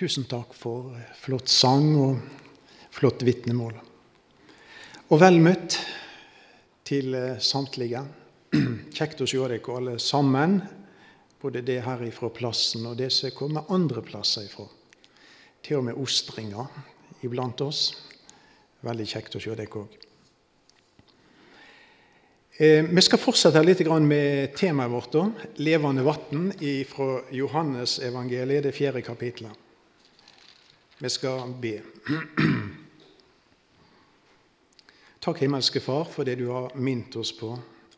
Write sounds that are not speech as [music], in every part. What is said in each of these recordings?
Tusen takk for flott sang og flott vitnemål. Og vel møtt til samtlige. [clears throat] Kjekt å se dere alle sammen, både det her ifra plassen og det som kommer andre plasser ifra. Til og med ostringer iblant oss. Veldig kjekt å se dere òg. Eh, vi skal fortsette litt med temaet vårt, da, 'Levende vann', fra Johannes evangeliet, det fjerde kapitlet. Vi skal be. Takk, himmelske Far, for det du har minnet oss på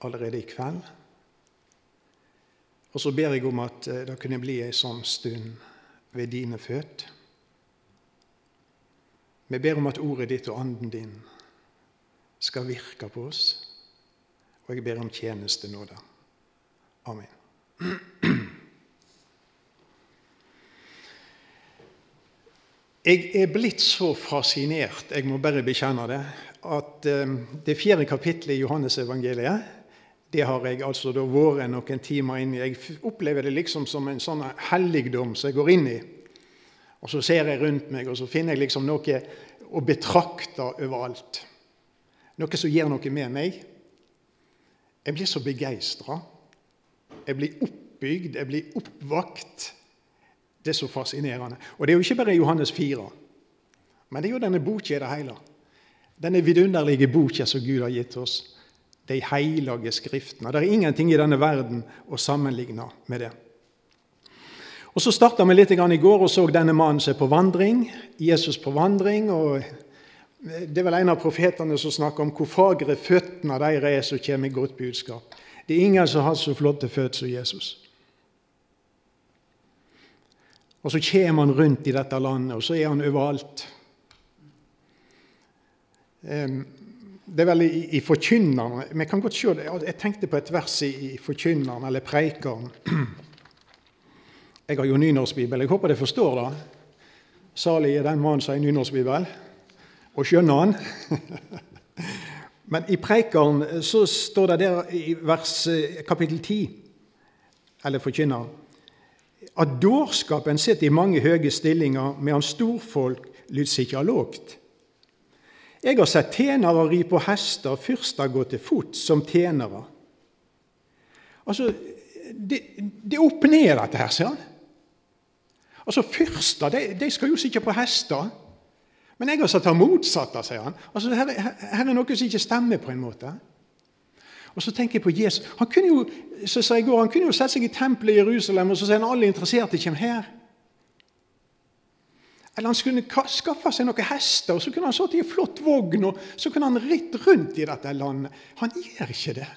allerede i kveld. Og så ber jeg om at eh, det kunne bli ei sånn stund ved dine føtter. Vi ber om at ordet ditt og anden din skal virke på oss og jeg ber om tjenestenåde. Amen. [clears throat] Jeg er blitt så fascinert, jeg må bare bekjenne det, at eh, det fjerde kapittelet i Johannesevangeliet det har jeg altså da vært noen timer inn i. Jeg opplever det liksom som en sånn helligdom som jeg går inn i. Og så ser jeg rundt meg, og så finner jeg liksom noe å betrakte overalt. Noe som gjør noe med meg. Jeg blir så begeistra. Jeg blir oppbygd, jeg blir oppvakt. Det er så fascinerende. Og det er jo ikke bare Johannes 4, men det er jo denne boka i det hele. Denne vidunderlige boka som Gud har gitt oss. De hellige skriftene. Det er ingenting i denne verden å sammenligne med det. Og Så starta vi litt i går og så denne mannen som er på vandring. Jesus på vandring. og det er vel en av profetene som snakker om hvor fagre føttene deres er som kommer med godt budskap. Det er ingen som har så flotte føtter som Jesus. Og så kommer han rundt i dette landet, og så er han overalt. Det er vel i, i Forkynneren Vi kan godt se det. Jeg tenkte på et vers i, i Forkynneren, eller Preikeren. Jeg har jo nynorskbibel. Jeg håper dere forstår det. Salig er den mannen som har nynorskbibel og skjønner han. [laughs] Men i Preikeren så står det der i vers eh, kapittel 10, eller forkynner, at dårskapen sitter i mange høye stillinger, medan storfolk lyt ikke lågt. Jeg har sett tjenere ri på hester, fyrster gå til fots som tjenere. Altså, det, det er opp ned, dette her, sier han. Altså, Fyrster de, de skal jo sitte på hester. Men jeg har sett her motsatt, sier han. Altså, her, her, er noe som ikke stemmer, på en måte. Og så tenker jeg på Jesus. Han kunne jo så sa jeg går, han kunne jo sette seg i tempelet i Jerusalem og så sier han alle interesserte kommer her. Eller han skulle skaffe seg noen hester, og så kunne han sittet i en flott vogn og så kunne han ridd rundt i dette landet. Han gjør ikke det.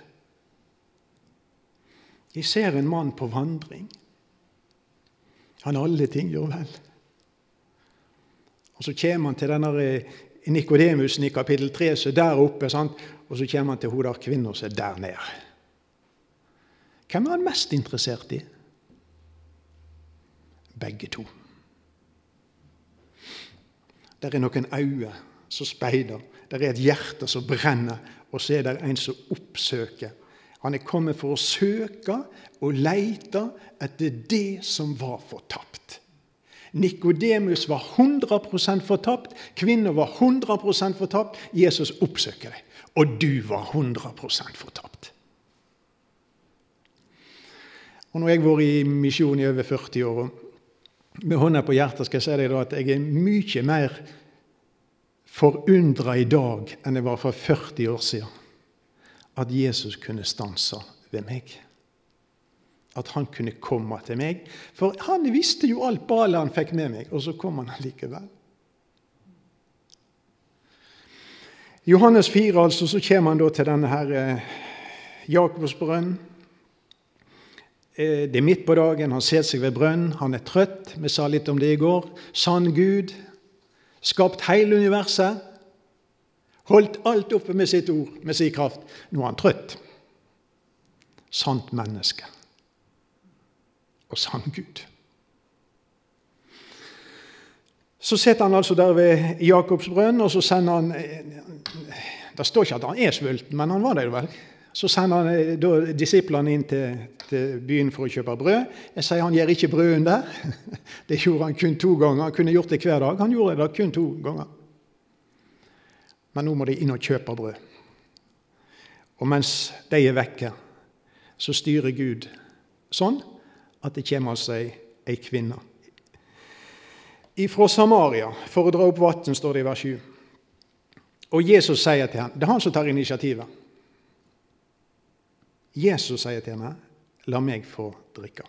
Jeg ser en mann på vandring. Han alle ting gjør vel. Og Så kommer han til denne Nikodemusen i kapittel 3 som er der oppe, sant? og så kommer han til hun der kvinna som er der nede. Hvem er han mest interessert i? Begge to. Der er noen øyne som speider, der er et hjerte som brenner, og så er det en som oppsøker. Han er kommet for å søke og leite etter det som var fortapt. Nikodemus var 100% fortapt, kvinner var 100% fortapt. Jesus oppsøker deg. Og du var 100% fortapt. Og Nå har jeg vært i misjon i over 40 år. og Med hånda på hjertet skal jeg si deg at jeg er mye mer forundra i dag enn jeg var for 40 år siden. At Jesus kunne stanse ved meg at han kunne komme til meg. For han visste jo alt ballet han fikk med meg, og så kom han allikevel. Johannes 4, altså, så kommer han da til denne her eh, Jakobsbrønnen. Eh, det er midt på dagen, han ser seg ved brønnen, han er trøtt. Vi sa litt om det i går. Sann Gud, skapt hele universet. Holdt alt oppe med sitt ord, med sin kraft. Nå er han trøtt. Sant menneske og sann Gud. Så sitter han altså der ved Jakobs brønn, og så sender han Det står ikke at han er sulten, men han var det vel. Så sender han eh, da disiplene inn til, til, byen for å kjøpe brød. Jeg sier han gjør ikke brøden der. [laughs] Det gjorde han kun to ganger. Han kunne gjort det hver dag. Han gjorde det kun to ganger. Men nå må de inn og kjøpe brød. Og mens de er vekke, så styrer Gud sånn at det kommer altså ei, ei kvinne. Fra Samaria, for å dra opp vann, står det i vers 7. Og Jesus sier til henne Det er han som tar initiativet. Jesus sier til henne, 'La meg få drikke'.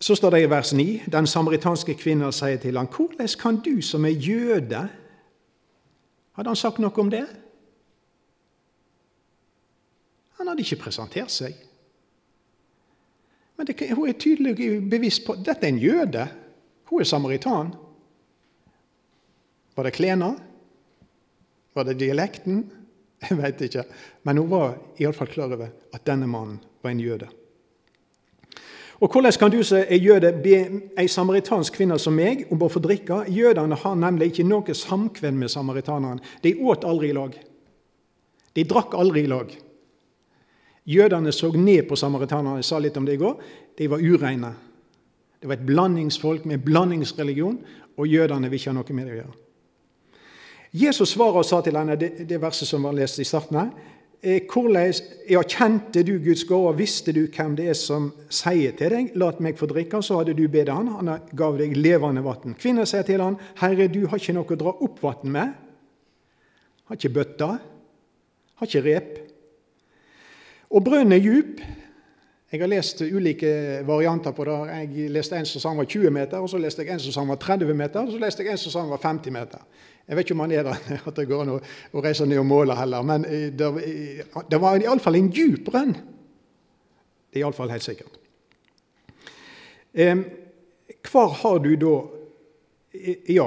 Så står det i vers 9.: Den samaritanske kvinnen sier til ham, 'Hvordan kan du som er jøde' Hadde han sagt noe om det? Han hadde ikke presentert seg. Men det, hun er tydelig bevisst på dette er en jøde. Hun er samaritan. Var det klærne? Var det dialekten? [laughs] Jeg veit ikke. Men hun var iallfall klar over at denne mannen var en jøde. Og Hvordan kan du som er jøde, be ei samaritansk kvinne som meg om å få drikke? Jødene har nemlig ikke noe samkvem med samaritanerne. De åt aldri i lag. De drakk aldri i lag. Jødene så ned på samaritanerne. Jeg sa litt om det i går. De var ureine. Det var et blandingsfolk med blandingsreligion, og jødene vil ikke ha noe med det å gjøre. Jesus svarer og sa til henne, det, det verset som var lest i starten her, eh, hvordan, ja, Kjente du Guds gård, og visste du hvem det er som sier til deg, 'La meg få drikke', så hadde du bedt han, han gav deg levende vann. Kvinner sier til han, 'Herre, du har ikke noe å dra opp vann med.' Har ikke bøtta, har ikke rep. Og brønnen er djup. Jeg har lest ulike varianter på det. Jeg leste en som sa var 20 meter, og så leste jeg en som sa var 30 meter, og så leste jeg en som sa var 50 meter. Jeg vet ikke om han er der, [laughs] at det går an å, å reise ned og måle heller. Men eh, det, det var iallfall en djup brønn. Det er iallfall helt sikkert. Eh, hvor har du da Ja,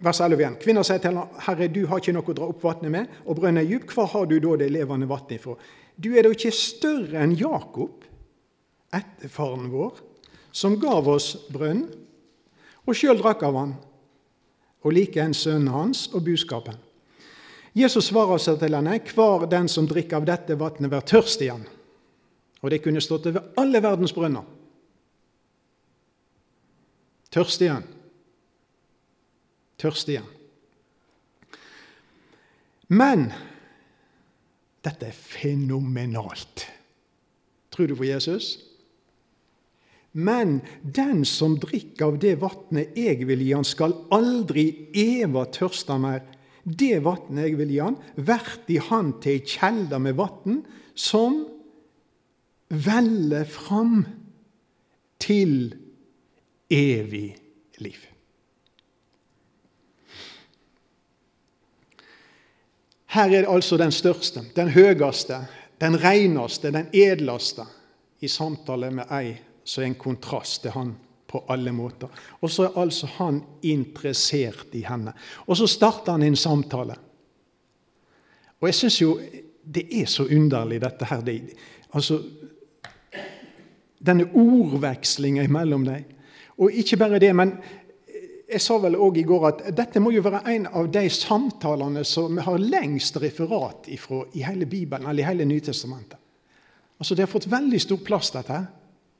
vers 11 igjen. Kvinner sier til ham, 'Herre, du har ikke noe å dra opp vannet med, og brønnen er djup. Hvor har du da det levende vannet ifra?' Du er da ikke større enn Jakob, etterfaren vår, som gav oss brønn, og sjøl drakk av han og likeens sønnen hans og buskapen. Jesus svarer seg til henne, hver den som drikker av dette vannet, blir tørst igjen. Og det kunne stått over alle verdens brønner. Tørst igjen. Tørst igjen. Men dette er fenomenalt. Tror du på Jesus? Men den som drikker av det vatnet jeg vil gi han, skal aldri eva tørste mer. Det vatnet jeg vil gi han, vert i han til ei kjelde med vatn som veller fram til evig liv. Her er det altså den største, den høyeste, den reneste, den edleste i samtale med ei så er en kontrast til han på alle måter. Og så er altså han interessert i henne. Og så starter han en samtale. Og jeg syns jo det er så underlig, dette her. Det, altså, denne ordvekslinga mellom dem. Og ikke bare det, men jeg sa vel òg i går at dette må jo være en av de samtalene som har lengst referat ifra i hele Bibelen, eller i hele Nytestamentet. Altså, Det har fått veldig stor plass, dette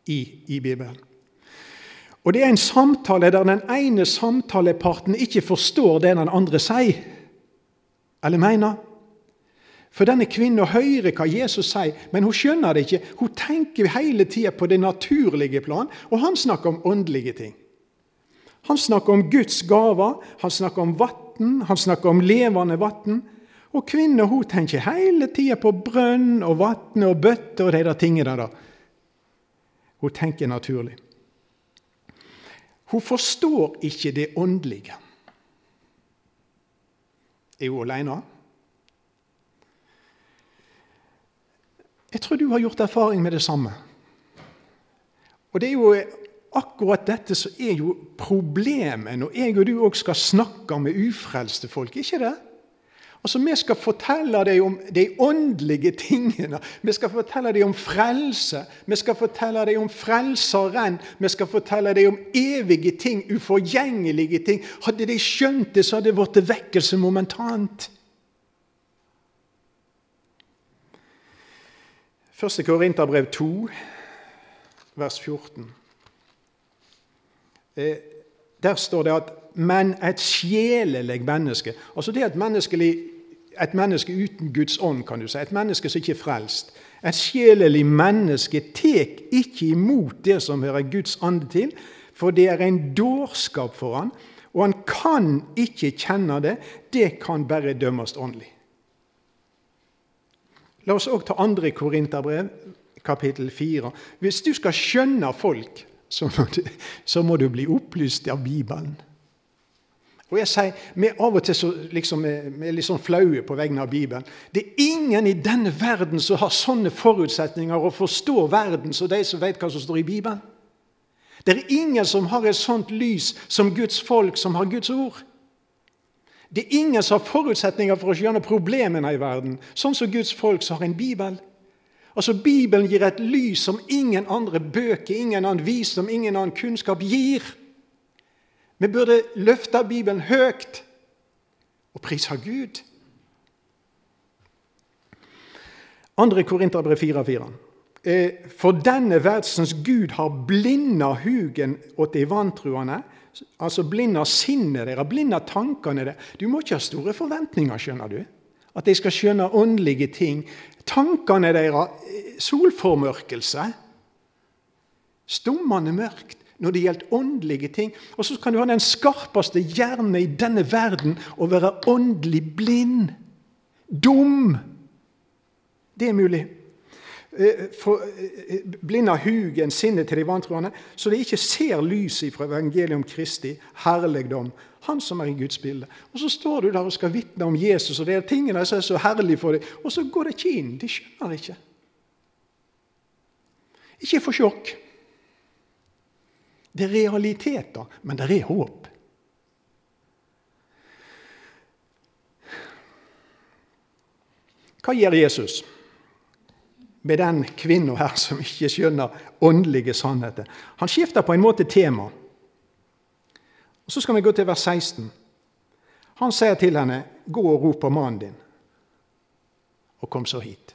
i, i Bibelen. Og Det er en samtale der den ene samtaleparten ikke forstår det den andre sier eller mener. For denne kvinnen hører hva Jesus sier, men hun skjønner det ikke. Hun tenker hele tida på det naturlige plan, og han snakker om åndelige ting. Han snakker om Guds gaver, han snakker om vann, han snakker om levende vann. Og kvinnen hun tenker hele tida på brønn og vann og bøtter og de der tingene der. Hun tenker naturlig. Hun forstår ikke det åndelige. Er hun alene? Jeg tror du har gjort erfaring med det samme. Og det er jo akkurat dette så er jo problemet når jeg og du òg skal snakke med ufrelste folk. ikke det? Altså, Vi skal fortelle deg om de åndelige tingene. Vi skal fortelle deg om frelse. Vi skal fortelle deg om Frelseren. Vi skal fortelle deg om evige ting, uforgjengelige ting. Hadde de skjønt det, så hadde det blitt vekkelse momentant. Første Korinterbrev 2, vers 14. Eh, der står det at 'men et sjelelig menneske' Altså det er et, et menneske uten Guds ånd, kan du si. Et menneske som ikke er frelst. Et sjelelig menneske tek ikke imot det som hører Guds ande til, for det er en dårskap for han, og han kan ikke kjenne det. Det kan bare dømmes åndelig. La oss òg ta andre Korinterbrev, kapittel 4. Hvis du skal skjønne folk, så må, du, så må du bli opplyst av Bibelen. Og jeg sier, Vi av og til så, liksom, er litt sånn flaue på vegne av Bibelen. Det er ingen i denne verden som har sånne forutsetninger og forstår verden som de som vet hva som står i Bibelen. Det er ingen som har et sånt lys som Guds folk, som har Guds ord. Det er ingen som har forutsetninger for å skjønne problemene i verden, sånn som Guds folk som har en bibel. Altså Bibelen gir et lys som ingen andre bøker, ingen annen visdom, ingen annen kunnskap gir. Vi burde løfte Bibelen høyt og prise Gud. 2. Korinterbrev 4,4. Eh, for denne verdens Gud har blinda hugen åt de vantruende, altså blinda sinnet deres, blinda tankene deres. Du må ikke ha store forventninger, skjønner du. At de skal skjønne åndelige ting. Tankene deres solformørkelse. Stummende mørkt når det gjelder åndelige ting. Og så kan du ha den skarpeste hjerne i denne verden og være åndelig blind. Dum. Det er mulig. Eh, for, eh, blinda hugen, sinnet til de vantroende, så de ikke ser lyset fra evangeliet om Kristi herligdom, han som er i Guds bilde. Og så står du der og skal vitne om Jesus, og det er tingene som er så herlige for deg, og så går det ikke inn. De skjønner ikke. Ikke få sjokk. Det er realiteter, men det er håp. Hva gjør Jesus? med den kvinna her som ikke skjønner åndelige sannheter. Han skifter på en måte tema. Og Så skal vi gå til vers 16. Han sier til henne, 'Gå og rop på mannen din', og kom så hit.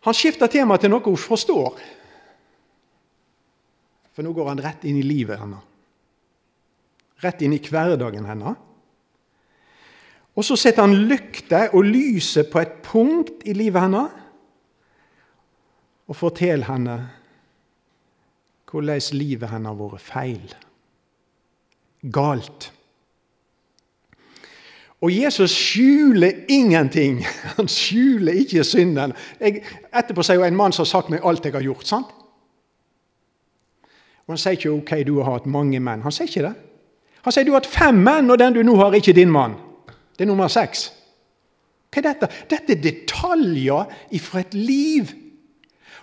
Han skifter tema til noe hun forstår. For nå går han rett inn i livet hennes. Rett inn i hverdagen hennes. Og så setter han lykta og lyset på et punkt i livet hennes og forteller henne hvordan livet hennes har vært feil. Galt. Og Jesus skjuler ingenting. [laughs] Han skjuler ikke synden. Jeg, etterpå sier jo en mann som har sagt meg alt jeg har gjort. sant? Og Han sier ikke 'ok, du har hatt mange menn'. Han sier ikke det. Han sier 'du har hatt fem menn, og den du nå har, er ikke din mann'. Det er nummer seks. Hva er dette? Dette er detaljer fra et liv.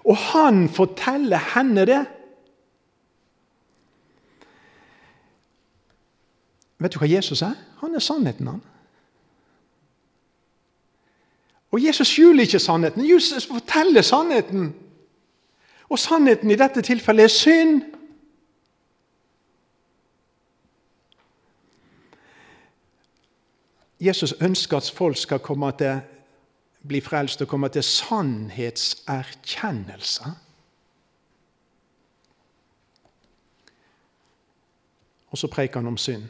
Og han forteller henne det. Vet du hva Jesus er? Han er sannheten, han. Og Jesus skjuler ikke sannheten. Jesus forteller sannheten. Og sannheten i dette tilfellet er synd. Jesus ønsker at folk skal komme til, bli frelst og komme til sannhetserkjennelse. Og så preker han om synd.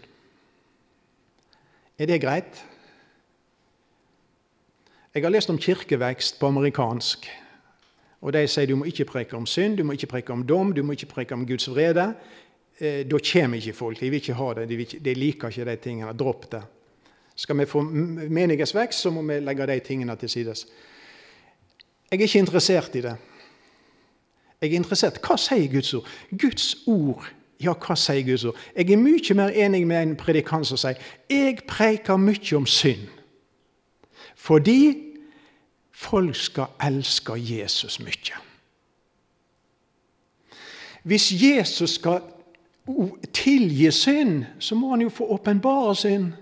Er det greit? Jeg har lest om kirkevekst på amerikansk. Og De sier du må ikke preke om synd, du må ikke preke om dom, du må ikke preke om Guds vrede. Eh, da kommer ikke folk. De vil ikke ha det, de, ikke, de liker ikke de tingene. Dropp det. Skal vi få menighetsvekst, så må vi legge de tingene til side. Jeg er ikke interessert i det. Jeg er interessert Hva sier Guds ord? Guds ord, ja, hva sier Guds ord? Jeg er mye mer enig med en predikant som sier jeg preker mye om synd. Fordi folk skal elske Jesus mye. Hvis Jesus skal tilgi synd, så må han jo få åpenbare synd.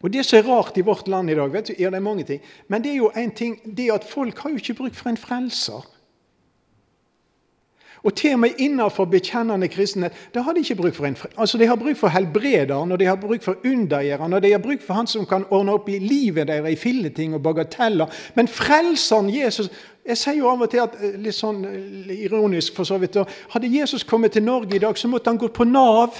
Og Det som er rart i vårt land i dag, vet du, er det mange ting, men det er jo en ting, det at folk har jo ikke bruk for en frelser. Og til og med innenfor bekjennende kristenhet da har de ikke bruk for en Altså, De har bruk for helbrederen, og de har bruk for undergjøreren, og de har bruk for han som kan ordne opp i livet deres i filleting og bagateller. Men frelseren Jesus Jeg sier jo av og til at eh, litt sånn eh, ironisk for så vidt, Hadde Jesus kommet til Norge i dag, så måtte han gått på Nav.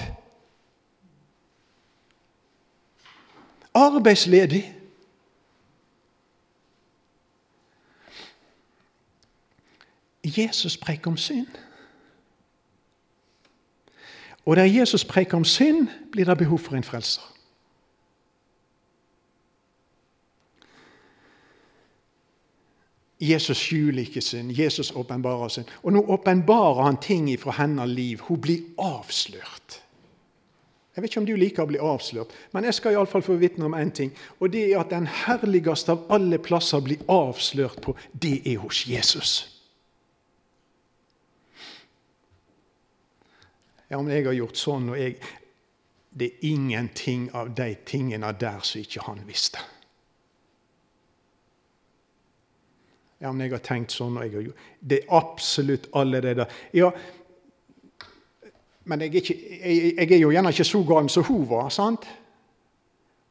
Arbeidsledig. Jesus preker om synd. Og der Jesus preker om synd, blir det behov for en frelser. Jesus skjuler ikke synd, Jesus åpenbarer synd. Og nå åpenbarer han ting fra hennes liv. Hun blir avslørt. Jeg vet ikke om du liker å bli avslørt, men jeg skal iallfall få vitne om én ting. Og det er at den herligste av alle plasser blir avslørt på, det er hos Jesus. Ja, men jeg har gjort sånn, og jeg Det er ingenting av de tingene der som ikke han visste. Ja, men jeg har tenkt sånn, og jeg har gjort Det er absolutt alle det der. Ja, men jeg er, ikke, jeg, jeg er jo gjerne ikke så gal som hun var. sant?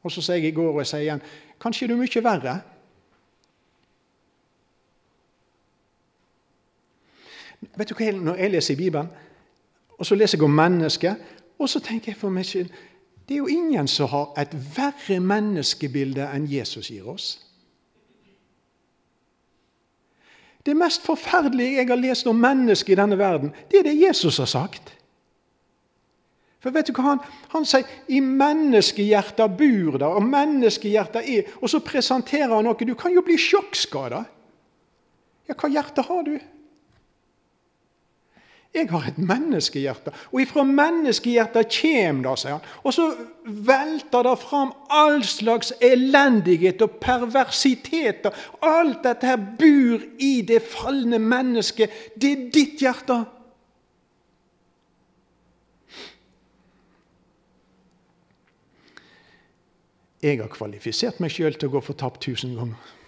Og så sier jeg i går, og sier igjen Kanskje er du mye verre? Vet du hva, Når jeg leser i Bibelen, og så leser jeg om mennesket, og så tenker jeg for meg selv det er jo ingen som har et verre menneskebilde enn Jesus gir oss. Det mest forferdelige jeg har lest om mennesket i denne verden, det er det Jesus har sagt. For vet du hva Han, han sier 'i menneskehjertet bor det', og menneskehjertet er Og så presenterer han noe. Du kan jo bli sjokkskada. Ja, hva hjerte har du? Jeg har et menneskehjerte, og ifra menneskehjertet kommer det, sier han. Og så velter det fram all slags elendighet og perversiteter. Alt dette her bor i det falne mennesket. Det er ditt hjerte. Jeg har kvalifisert meg sjøl til å gå fortapt tusen ganger.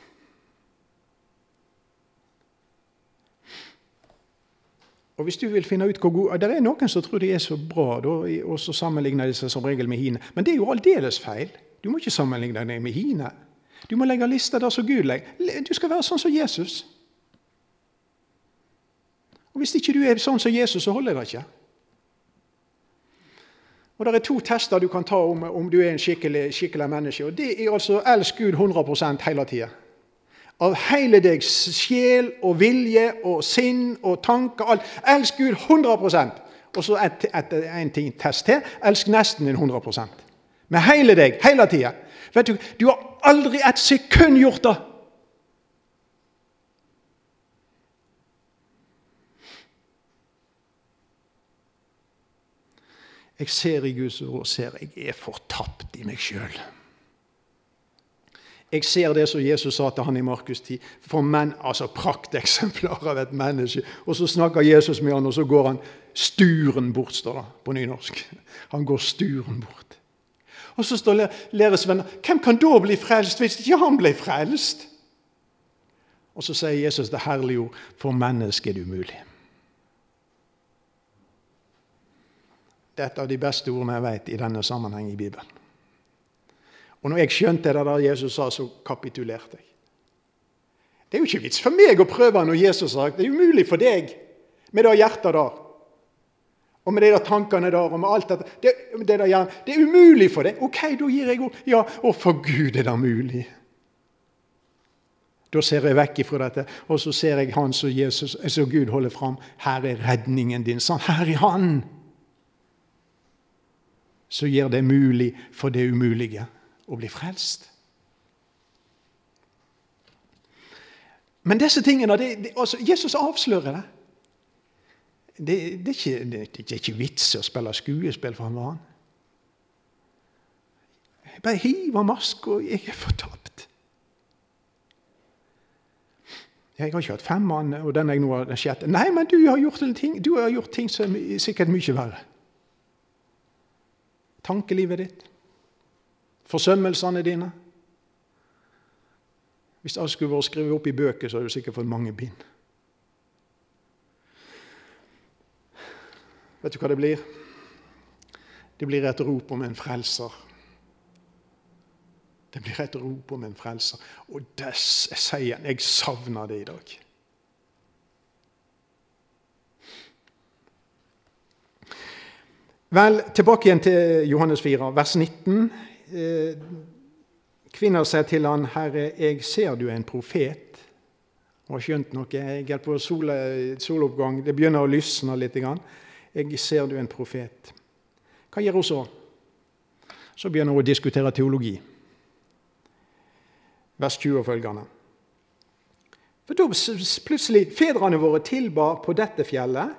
Og hvis du vil finne ut hvor god, Det er noen som tror de er så bra, og så sammenligner de seg som regel med hine. Men det er jo aldeles feil. Du må ikke sammenligne deg med hine. Du må legge lista der som Gud legger. Du skal være sånn som Jesus. Og Hvis ikke du er sånn som Jesus, så holder det ikke. Og Det er to tester du kan ta om, om du er en skikkelig, skikkelig menneske. og Det er altså elsk Gud 100 hele tida av hele deg, sjel og vilje og sinn og tanker. alt. Elsk Gud 100% Og så et, et, en ting test til. Elsk nesten din 100 Med hele deg, hele tida. Du, du har aldri et sekund gjort det. Jeg ser i Guds ord ser jeg er fortapt i meg sjøl. Jeg ser det som Jesus sa til han i Markus 10. For menn, altså Prakteksemplar av et menneske. Og så snakker Jesus med han, og så går han sturen bort, står det på nynorsk. Han går sturen bort. Og så står læresvennen Hvem kan da bli frelst hvis ikke han ble frelst? Og så sier Jesus det herlige ord For mennesket er det umulig. Det er et av de beste ordene jeg vet i denne sammenheng i Bibelen. Og når jeg skjønte det der Jesus sa, så kapitulerte jeg. Det er jo ikke vits for meg å prøve når Jesus har sagt det er umulig for deg med det hjertet der. Og med de der tankene der og med alt dette. Det, det, der, det er umulig for deg. Ok, da gir jeg ord. Ja, og for Gud er det mulig. Da ser jeg vekk ifra dette, og så ser jeg Han som Jesus, som Gud holder fram. Her er redningen din. Sånn, her er Han! Så gjør det mulig for det umulige å bli frelst. Men disse tingene det, det, altså, Jesus avslører det. Det, det, er ikke, det, er ikke vits å spille skuespill for han var han. Jeg bare hiver maska, og jeg er fortapt. Jeg har ikke hatt fem mann, og den jeg nå har den. Nei, men du har gjort ting, har gjort ting som er sikkert mye verre. Tankelivet ditt forsømmelsene dine. Hvis alt skulle vært skrevet opp i bøker, så hadde du sikkert fått mange bind. Vet du hva det blir? Det blir et rop om en frelser. Det blir et rop om en frelser. Og det, jeg sier jeg savner det i dag. Vel, tilbake igjen til Johannes 4, vers 19. Eh, kvinner sier til han, 'Herre, jeg ser du er en profet.' Og har skjønt noe. Jeg er på sol, soloppgang. Det begynner å lysne litt. Jeg ser du er en profet. Hva gjør hun så? Så begynner hun å diskutere teologi. Vers 20 og følgende. For da plutselig Fedrene våre tilbar på dette fjellet,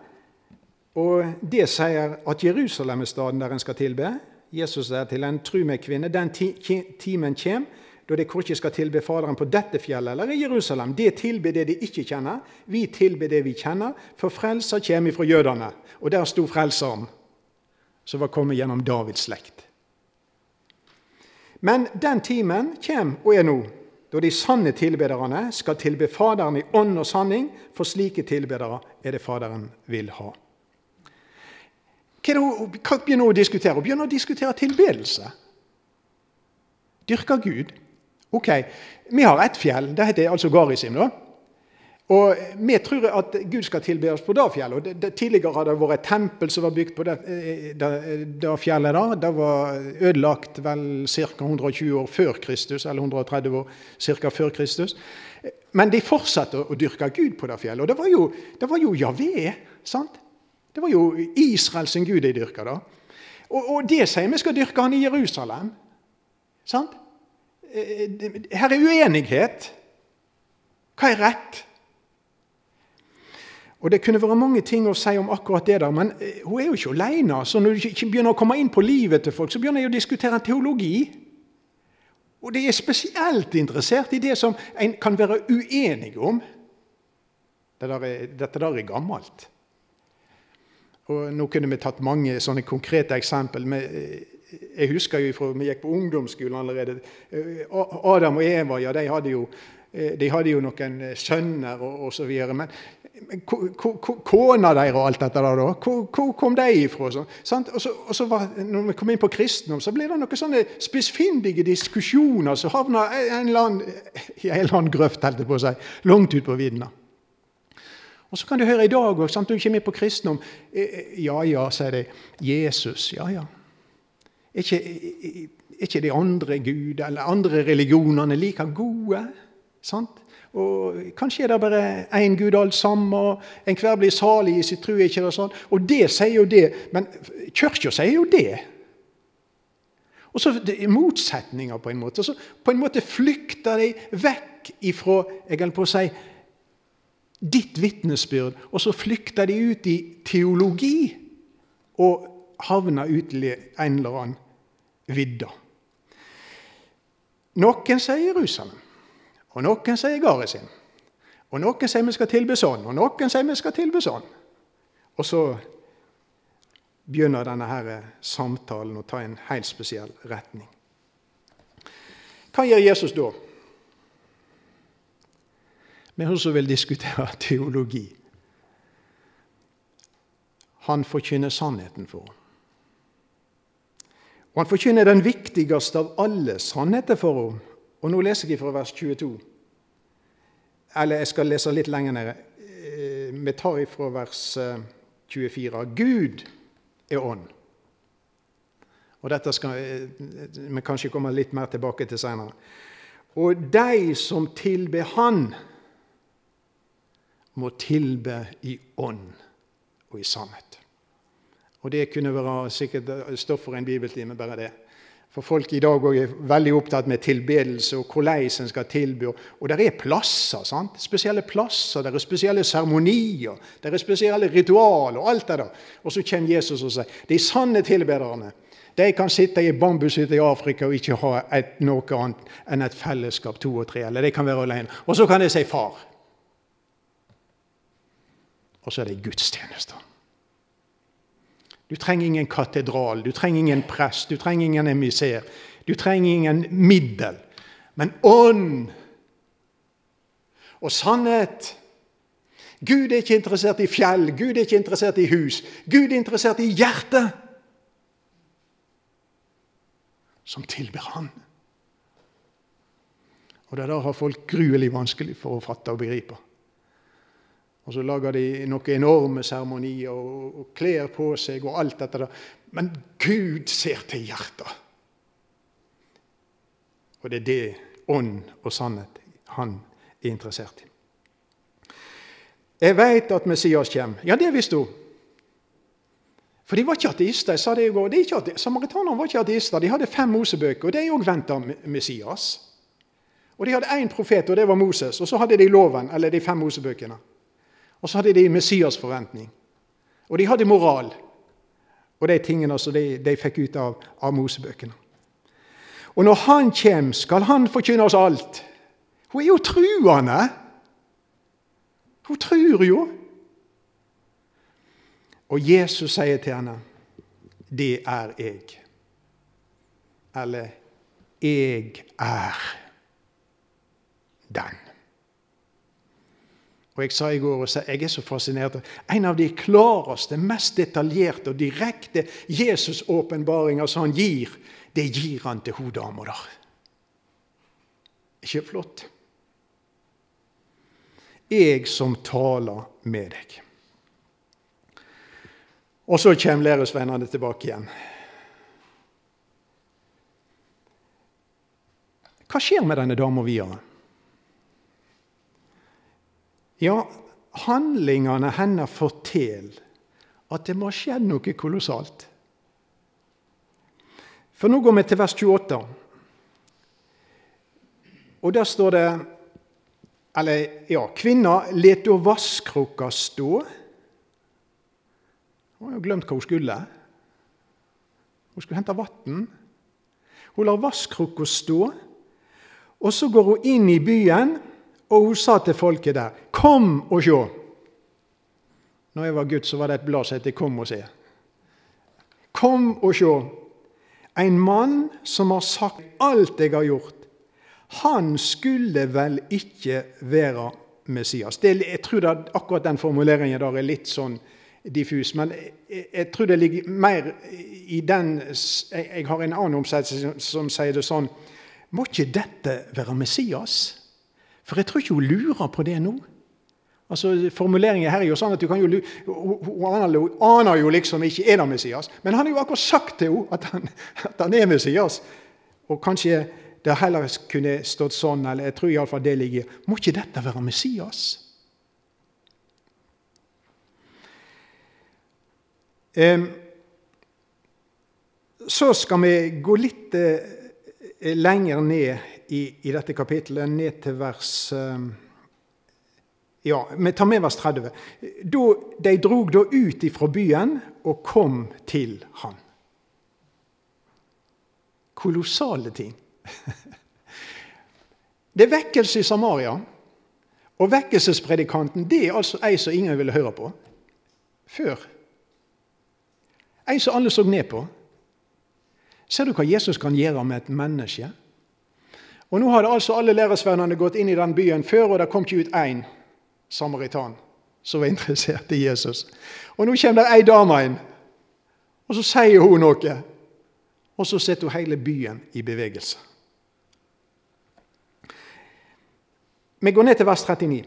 og det sier at Jerusalem er staden der en skal tilbe. Jesus sier til en tru meg kvinne, den timen kommer da de ikke skal tilbe Faderen på dette fjellet eller i Jerusalem. De tilber det de ikke kjenner. Vi tilber det vi kjenner, for frelser kommer fra jødene. Og der sto Frelseren, som var kommet gjennom Davids slekt. Men den timen kommer og er nå, da de sanne tilbederne skal tilbe Faderen i ånd og sanning, for slike tilbedere er det Faderen vil ha. Hva begynner hun å diskutere? Hun begynner å diskutere tilbedelse. Dyrker Gud. Ok, Vi har ett fjell. Det heter altså Garisim. da. Og Vi tror at Gud skal tilbe oss på det fjellet. Det, det, tidligere har det vært et tempel som var bygd på det, eh, det, det fjellet. da. Det var ødelagt vel ca. 120 år før Kristus, eller 130 år ca. før Kristus. Men de fortsatte å dyrke Gud på det fjellet. Og det var jo, det jo Javé. sant? Det var jo Israel sin gud de dyrka. da. Og, og det sier vi skal dyrke han i Jerusalem. Sant? Eh, her er uenighet. Hva er rett? Og Det kunne vært mange ting å si om akkurat det, der, men eh, hun er jo ikke alene. Så når du ikke begynner å komme inn på livet til folk, så begynner jeg å diskutere teologi. Og de er spesielt interessert i det som en kan være uenig om. Dette der er, dette der er gammelt. Og nå kunne vi tatt mange sånne konkrete eksempel. Jeg husker jo fra vi gikk på ungdomsskolen allerede. Adam og Eva ja, de hadde jo, de hadde jo noen sønner og osv. Men, men kona deres og alt dette der, da, hvor, kom de ifra? Så, og så, og så var, når vi kom inn på kristendom, så ble det noen sånne spissfindige diskusjoner som havna [laughs] i en eller annen grøft, holdt jeg på å si, langt ut på vidda. Og så kan du høre i dag òg, du kommer på kristendom. Eh, eh, ja ja, sier de. Jesus, ja ja. Er ikke, er ikke de andre gudene eller andre religionene like gode? Sant? Og Kanskje er det bare én Gud alt sammen, og enhver blir salig i sitt tro. ikke det sånn? Og det sier jo det, men kirka sier jo det. Og så det er motsetninger, på en måte. Så på en måte flykter de vekk ifra jeg holder på å si, ditt vitnesbyrd, og så flykter de ut i teologi og havner ut i en eller annen vidda. Noen sier Jerusalem, og noen sier Garisin. Og noen sier vi skal tilbe sånn, og noen sier vi skal tilbe sånn. Og så begynner denne her samtalen å ta en helt spesiell retning. Hva gjør Jesus da? Vi også vil diskutere [laughs] teologi. Han forkynner sannheten for henne. Og han forkynner den viktigste av alle sannheter for henne. Og nå leser jeg fra vers 22. Eller jeg skal lese litt lenger nede. Eh, vi tar ifra vers 24. Eh, Gud er ånd. Og Dette skal eh, vi kanskje komme litt mer tilbake til senere. Og de som tilber Han, må tilbe i ånd og i sannhet. Og Det kunne være sikkert stoff for en bibeltime, bare det. For folk i dag er veldig opptatt med tilbedelse og hvordan en skal tilby. Og det er plasser, sant? spesielle plasser, det er spesielle seremonier, det er spesielle ritualer og alt det der. Og så kommer Jesus og sier de sanne tilbederne de kan sitte i bambushytte i Afrika og ikke ha et, noe annet enn et fellesskap, to og tre. Eller de kan være alene. Og så kan de si 'far' og så er det gudstjenester. Du trenger ingen katedral, du trenger ingen prest, du trenger ingen emissær. Du trenger ingen middel. Men ånd og sannhet Gud er ikke interessert i fjell, Gud er ikke interessert i hus. Gud er interessert i hjertet som tilber Han. Og det der har folk gruelig vanskelig for å fatte og begripe. Og så lager de noen enorme seremonier og, og kler på seg og alt dette der. Men Gud ser til hjertet. Og det er det ånd og sannhet han er interessert i. Jeg veit at Messias kommer. Ja, det visste hun. For de var ikke ateister. jeg sa det i går. Samaritanerne var ikke ateister. De hadde fem Mosebøker, og de òg venta Messias. Og De hadde én profet, og det var Moses. Og så hadde de loven, eller de fem Mosebøkene. Og så hadde de Messias-forventning. Og de hadde moral. Og de tingene som de, de fikk ut av, av Mosebøkene. Og når han kommer, skal han forkynne oss alt. Hun er jo truende. Hun tror jo. Og Jesus sier til henne, 'Det er jeg'. Eller 'Jeg er den'. Og Jeg sa i går og jeg er så fascinert. En av de klareste, mest detaljerte og direkte Jesus-åpenbaringer som han gir, det gir han til hun dama der. Ikke flott? Jeg som taler med deg. Og så kommer læresvennene tilbake igjen. Hva skjer med denne dama videre? Ja, handlingene hennes forteller at det må ha skjedd noe kolossalt. For nå går vi til vers 28. Og der står det Eller, ja Kvinna let da vasskrukka stå. Hun har jo glemt hva hun skulle. Hun skulle hente vann. Hun lar vasskrukka stå, og så går hun inn i byen, og hun sa til folket der Kom og sjå. Når jeg var gutt, så var det et blad som het Kom og se. Kom og sjå. En mann som har sagt alt jeg har gjort, han skulle vel ikke være Messias. Det, jeg tror det, akkurat den formuleringen der er litt sånn diffus. Men jeg, jeg tror det ligger mer i den Jeg, jeg har en annen omsettelse som, som sier det sånn Må ikke dette være Messias? For jeg tror ikke hun lurer på det nå. Altså, Formuleringen her er jo sånn at du kan jo, Hun aner jo liksom ikke er det Messias. Men han har jo akkurat sagt til henne at han, at han er Messias. Og kanskje det heller kunne stått sånn, eller jeg tror iallfall det ligger Må ikke dette være Messias? Så skal vi gå litt eh, lenger ned i, i dette kapittelet, ned til vers ja, Vi tar med vers 30. Da, de drog da ut ifra byen og kom til han. Kolossale ting. [laughs] Det er vekkelse i Samaria. Og vekkelsespredikanten det er altså ei som ingen ville høre på før. Ei som alle så ned på. Ser du hva Jesus kan gjøre med et menneske? Og Nå hadde altså alle læresvennene gått inn i den byen før, og det kom ikke ut én samaritan som var interessert i Jesus. Og Nå kommer det ei dame inn, og så sier hun noe. Og så setter hun hele byen i bevegelse. Vi går ned til vers 39.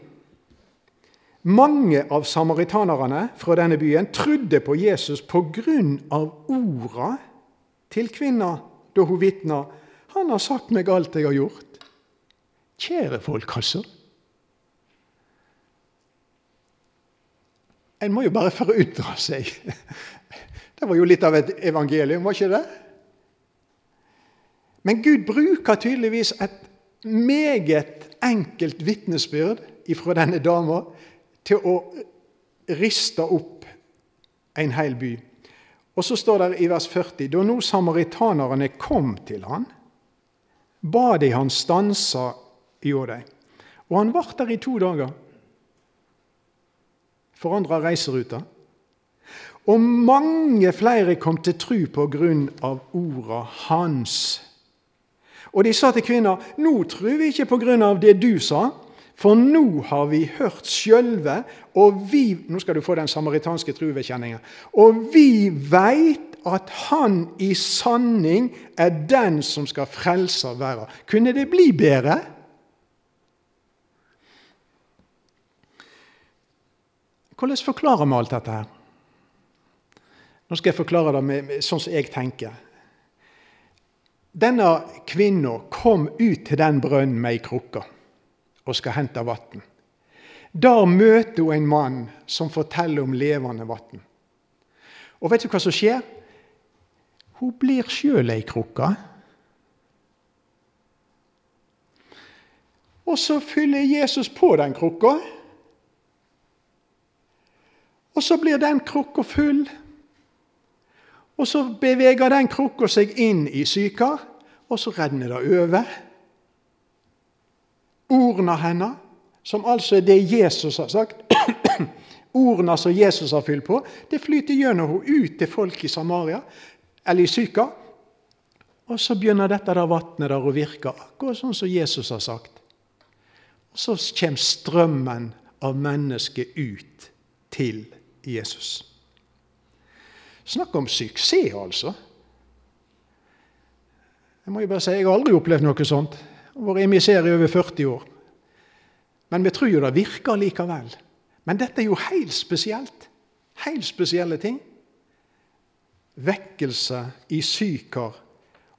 Mange av samaritanerne fra denne byen trodde på Jesus pga. orda til kvinna da hun vitna 'Han har sagt meg alt jeg har gjort'. Kjære folk, altså. En må jo bare forundre seg. Det var jo litt av et evangelium, var ikke det? Men Gud bruker tydeligvis et meget enkelt vitnesbyrd fra denne dama til å riste opp en hel by. Og så står det i vers 40.: Da nå samaritanerne kom til han, ba de han stansa hjå dei. Og han vart der i to dager forandra reiseruta. Og mange flere kom til tru på grunn av orda hans. Og de sa til kvinna, 'Nå trur vi ikke på grunn av det du sa, For nå har vi hørt sjølve, og vi Nå skal du få den samaritanske truvedkjenninga. Og vi veit at han i sanning er den som skal frelse verden. Kunne det bli bedre? Hvordan forklarer vi alt dette her? Nå skal jeg forklare det med, med, sånn som jeg tenker. Denne kvinna kom ut til den brønnen med ei krukke og skal hente vann. Der møter hun en mann som forteller om levende vann. Og vet du hva som skjer? Hun blir sjøl ei krukke. Og så fyller Jesus på den krukka. Og så blir den krukka full. Og så beveger den krukka seg inn i sykar, og så renner det over. Ordene hennes, som altså er det Jesus har sagt [clears throat] Ordene som Jesus har fylt på, det flyter gjennom henne ut til folk i Samaria, eller i Sykar. Og så begynner dette der vannet der å virke, akkurat sånn som Jesus har sagt. Og så kommer strømmen av mennesket ut til Jesus. Snakk om suksess, altså. Jeg må jo bare si, jeg har aldri opplevd noe sånt. Jeg har vært i over 40 år. Men vi tror jo det virker likevel. Men dette er jo helt spesielt. Helt spesielle ting. Vekkelse i Sykar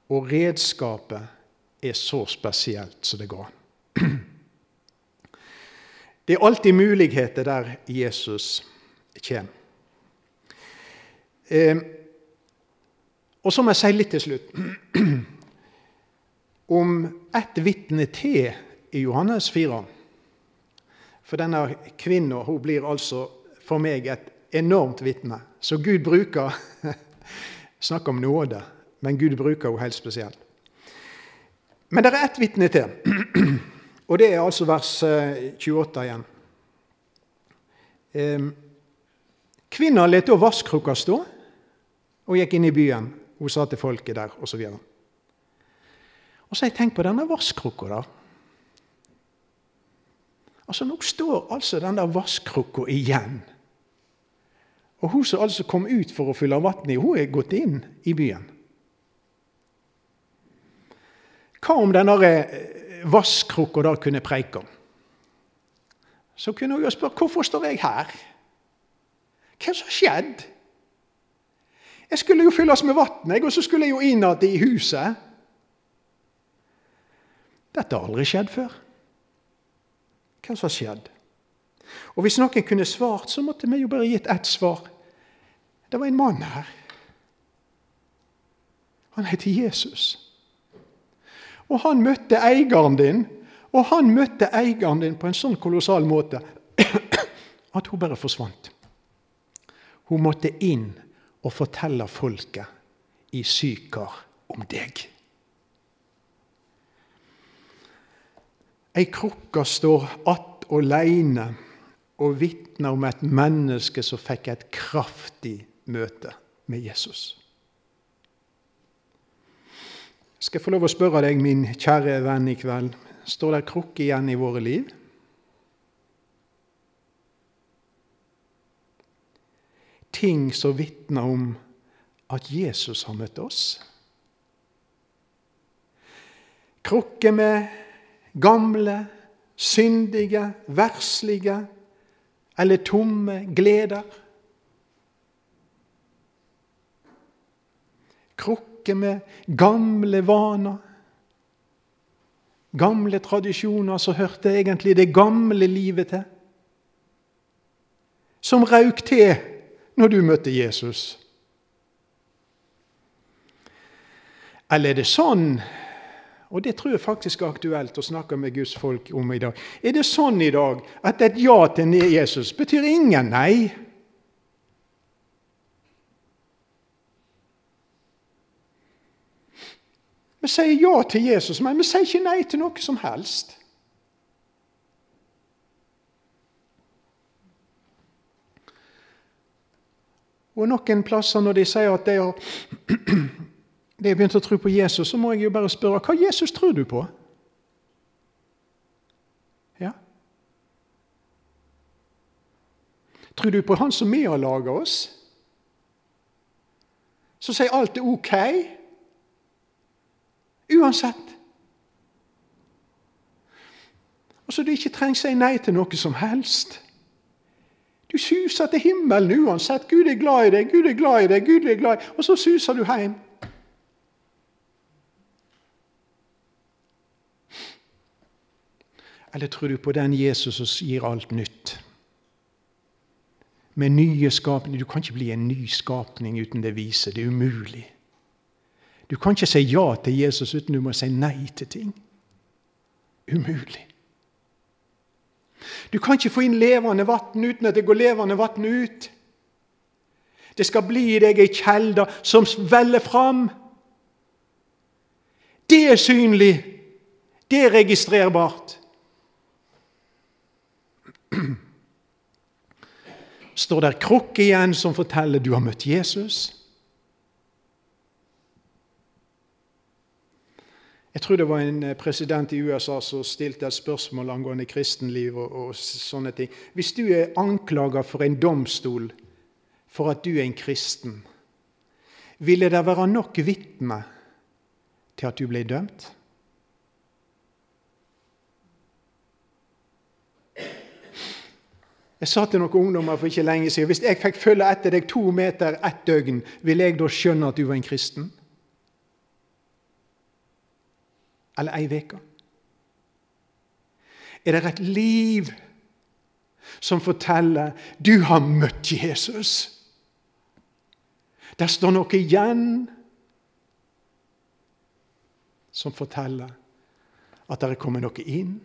og redskapet er så spesielt som det går an. [clears throat] Det er alltid muligheter der Jesus kommer. Eh, og så må jeg si litt til slutt [clears throat] om ett vitne til i Johannes 4. For denne kvinna blir altså for meg et enormt vitne. Så Gud bruker [laughs] Snakk om nåde, men Gud bruker henne helt spesielt. Men det er ett vitne til, og det er altså vers 28 eh, igjen. Kvinna lot da vasskrukka stå og gikk inn i byen. Hun sa til folket der, osv. Og, og så har jeg tenkt på denne vasskrukka der. Altså, Nå står altså denne vasskrukka igjen. Og hun som altså kom ut for å fylle vann i, hun er gått inn i byen. Hva om denne eh, vasskrukka da kunne preike? Så kunne hun jo spørre hvorfor står jeg her? Hva som har skjedd? Jeg skulle jo fylles med vann, og så skulle jeg jo inn igjen i huset. Dette har aldri skjedd før. Hva som har skjedd? Og Hvis noen kunne svart, så måtte vi jo bare gitt ett svar. Det var en mann her. Han heter Jesus. Og han møtte eieren din, og han møtte eieren din på en sånn kolossal måte [coughs] at hun bare forsvant. Hun måtte inn og fortelle folket i Sykar om deg. Ei krukke står att aleine og vitner om et menneske som fikk et kraftig møte med Jesus. Skal jeg få lov å spørre deg, min kjære venn, i kveld, står det krukke igjen i våre liv? ting som vitner om at Jesus har møtt oss. Krukker med gamle, syndige, verslige eller tomme gleder. Krukke med gamle vaner. Gamle tradisjoner som hørte egentlig det gamle livet til. Som røyk til når du møtte Jesus? Eller er det sånn, og det tror jeg faktisk er aktuelt å snakke med Guds folk om i dag Er det sånn i dag at et ja til Jesus betyr ingen nei? Vi sier ja til Jesus, men vi sier ikke nei til noe som helst. Og noen plasser når de sier at de har, [clears throat] det jeg begynte å tro på Jesus, så må jeg jo bare spørre hva Jesus tror du på? Ja. Tror du på Han som er og lager oss? Så sier alt er OK? Uansett. Og så du ikke trenger si nei til noe som helst. Du suser til himmelen uansett. Gud er glad i deg, Gud er glad i deg, Gud er glad i deg. Og så suser du hjem. Eller tror du på den Jesus som gir alt nytt? Med nye skapninger. Du kan ikke bli en ny skapning uten det viset. Det er umulig. Du kan ikke si ja til Jesus uten du må si nei til ting. Umulig. Du kan ikke få inn levende vann uten at det går levende vann ut. Det skal bli i deg ei kjelde som veller fram. Det er synlig. Det er registrerbart. Står der krukke igjen som forteller du har møtt Jesus? Jeg tror det var en eh, president i USA som stilte et spørsmål angående kristenliv. og, og sånne ting. Hvis du er anklaga for en domstol for at du er en kristen, ville det være nok vitner til at du ble dømt? Jeg sa til noen ungdommer for ikke lenge siden hvis jeg fikk følge etter deg to meter ett døgn, ville jeg da skjønne at du var en kristen? eller ei uke? Er det et liv som forteller du har møtt Jesus? Der står noe igjen som forteller at det er kommet noe inn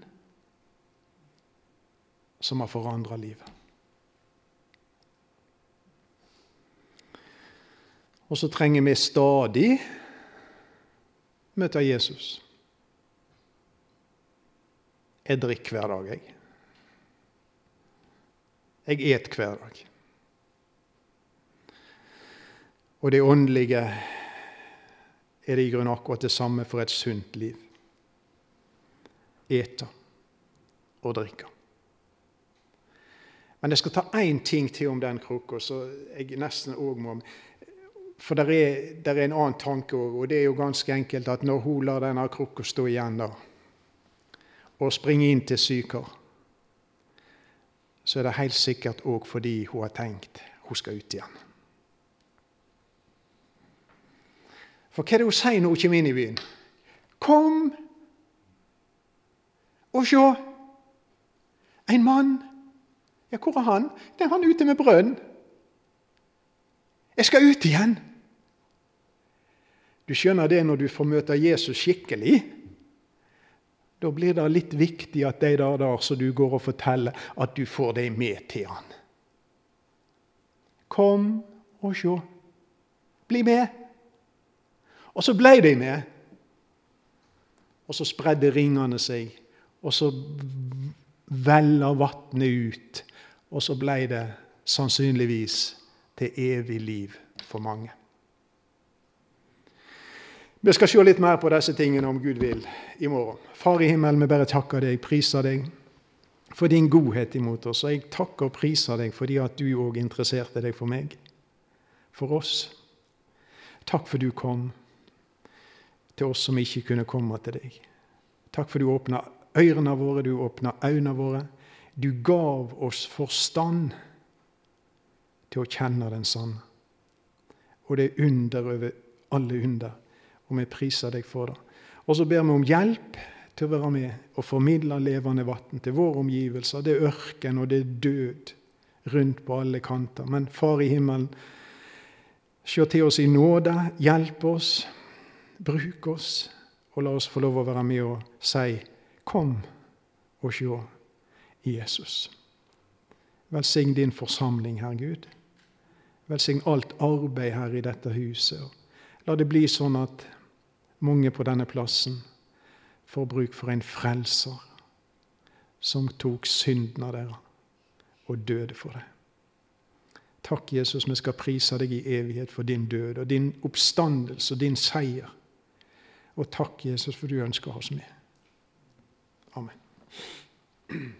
som har forandra livet. Og så trenger vi stadig møte Jesus. Jeg drikker hver dag, jeg. Jeg et hver dag. Og det åndelige er det i grunnen akkurat det samme for et sunt liv. Ete og drikke. Men jeg skal ta én ting til om den krukka, så jeg nesten òg må For det er, er, en annen tanke òg, og det er jo ganske enkelt at når hun lar denne krukka stå igjen da, og springe inn til syker, så er det helt sikkert òg fordi hun har tenkt hun skal ut igjen. For hva er det hun sier når hun kommer inn i byen? Kom og sjå! En mann. Ja, hvor er han? Det er han ute med brønn. Jeg skal ut igjen. Du skjønner det når du får møte Jesus skikkelig. Da blir det litt viktig at de der, der som du går og forteller, at du får dem med til han. Kom og sjå. Bli med. Og så ble de med. Og så spredde ringene seg, og så vella vannet ut. Og så ble det sannsynligvis til evig liv for mange. Vi skal se litt mer på disse tingene om Gud vil i morgen. Far i himmelen, vi bare takker deg, priser deg for din godhet imot oss. Og jeg takker og priser deg fordi at du òg interesserte deg for meg, for oss. Takk for du kom til oss som ikke kunne komme til deg. Takk for du åpna ørene våre, du åpna øynene våre. Du gav oss forstand til å kjenne den sanne. Og det er under over alle under og vi priser deg for det. Og så ber vi om hjelp til å være med og formidle levende vann til våre omgivelser. Det er ørken, og det er død rundt på alle kanter. Men Far i himmelen, se til oss i nåde. Hjelp oss. Bruk oss. Og la oss få lov å være med og si, kom og se Jesus. Velsign din forsamling, Herre Gud. Velsign alt arbeid her i dette huset. La det bli sånn at mange på denne plassen får bruk for en frelser som tok synden av dere og døde for det. Takk, Jesus, vi skal prise deg i evighet for din død og din oppstandelse og din seier. Og takk, Jesus, for du ønsker oss med. Amen.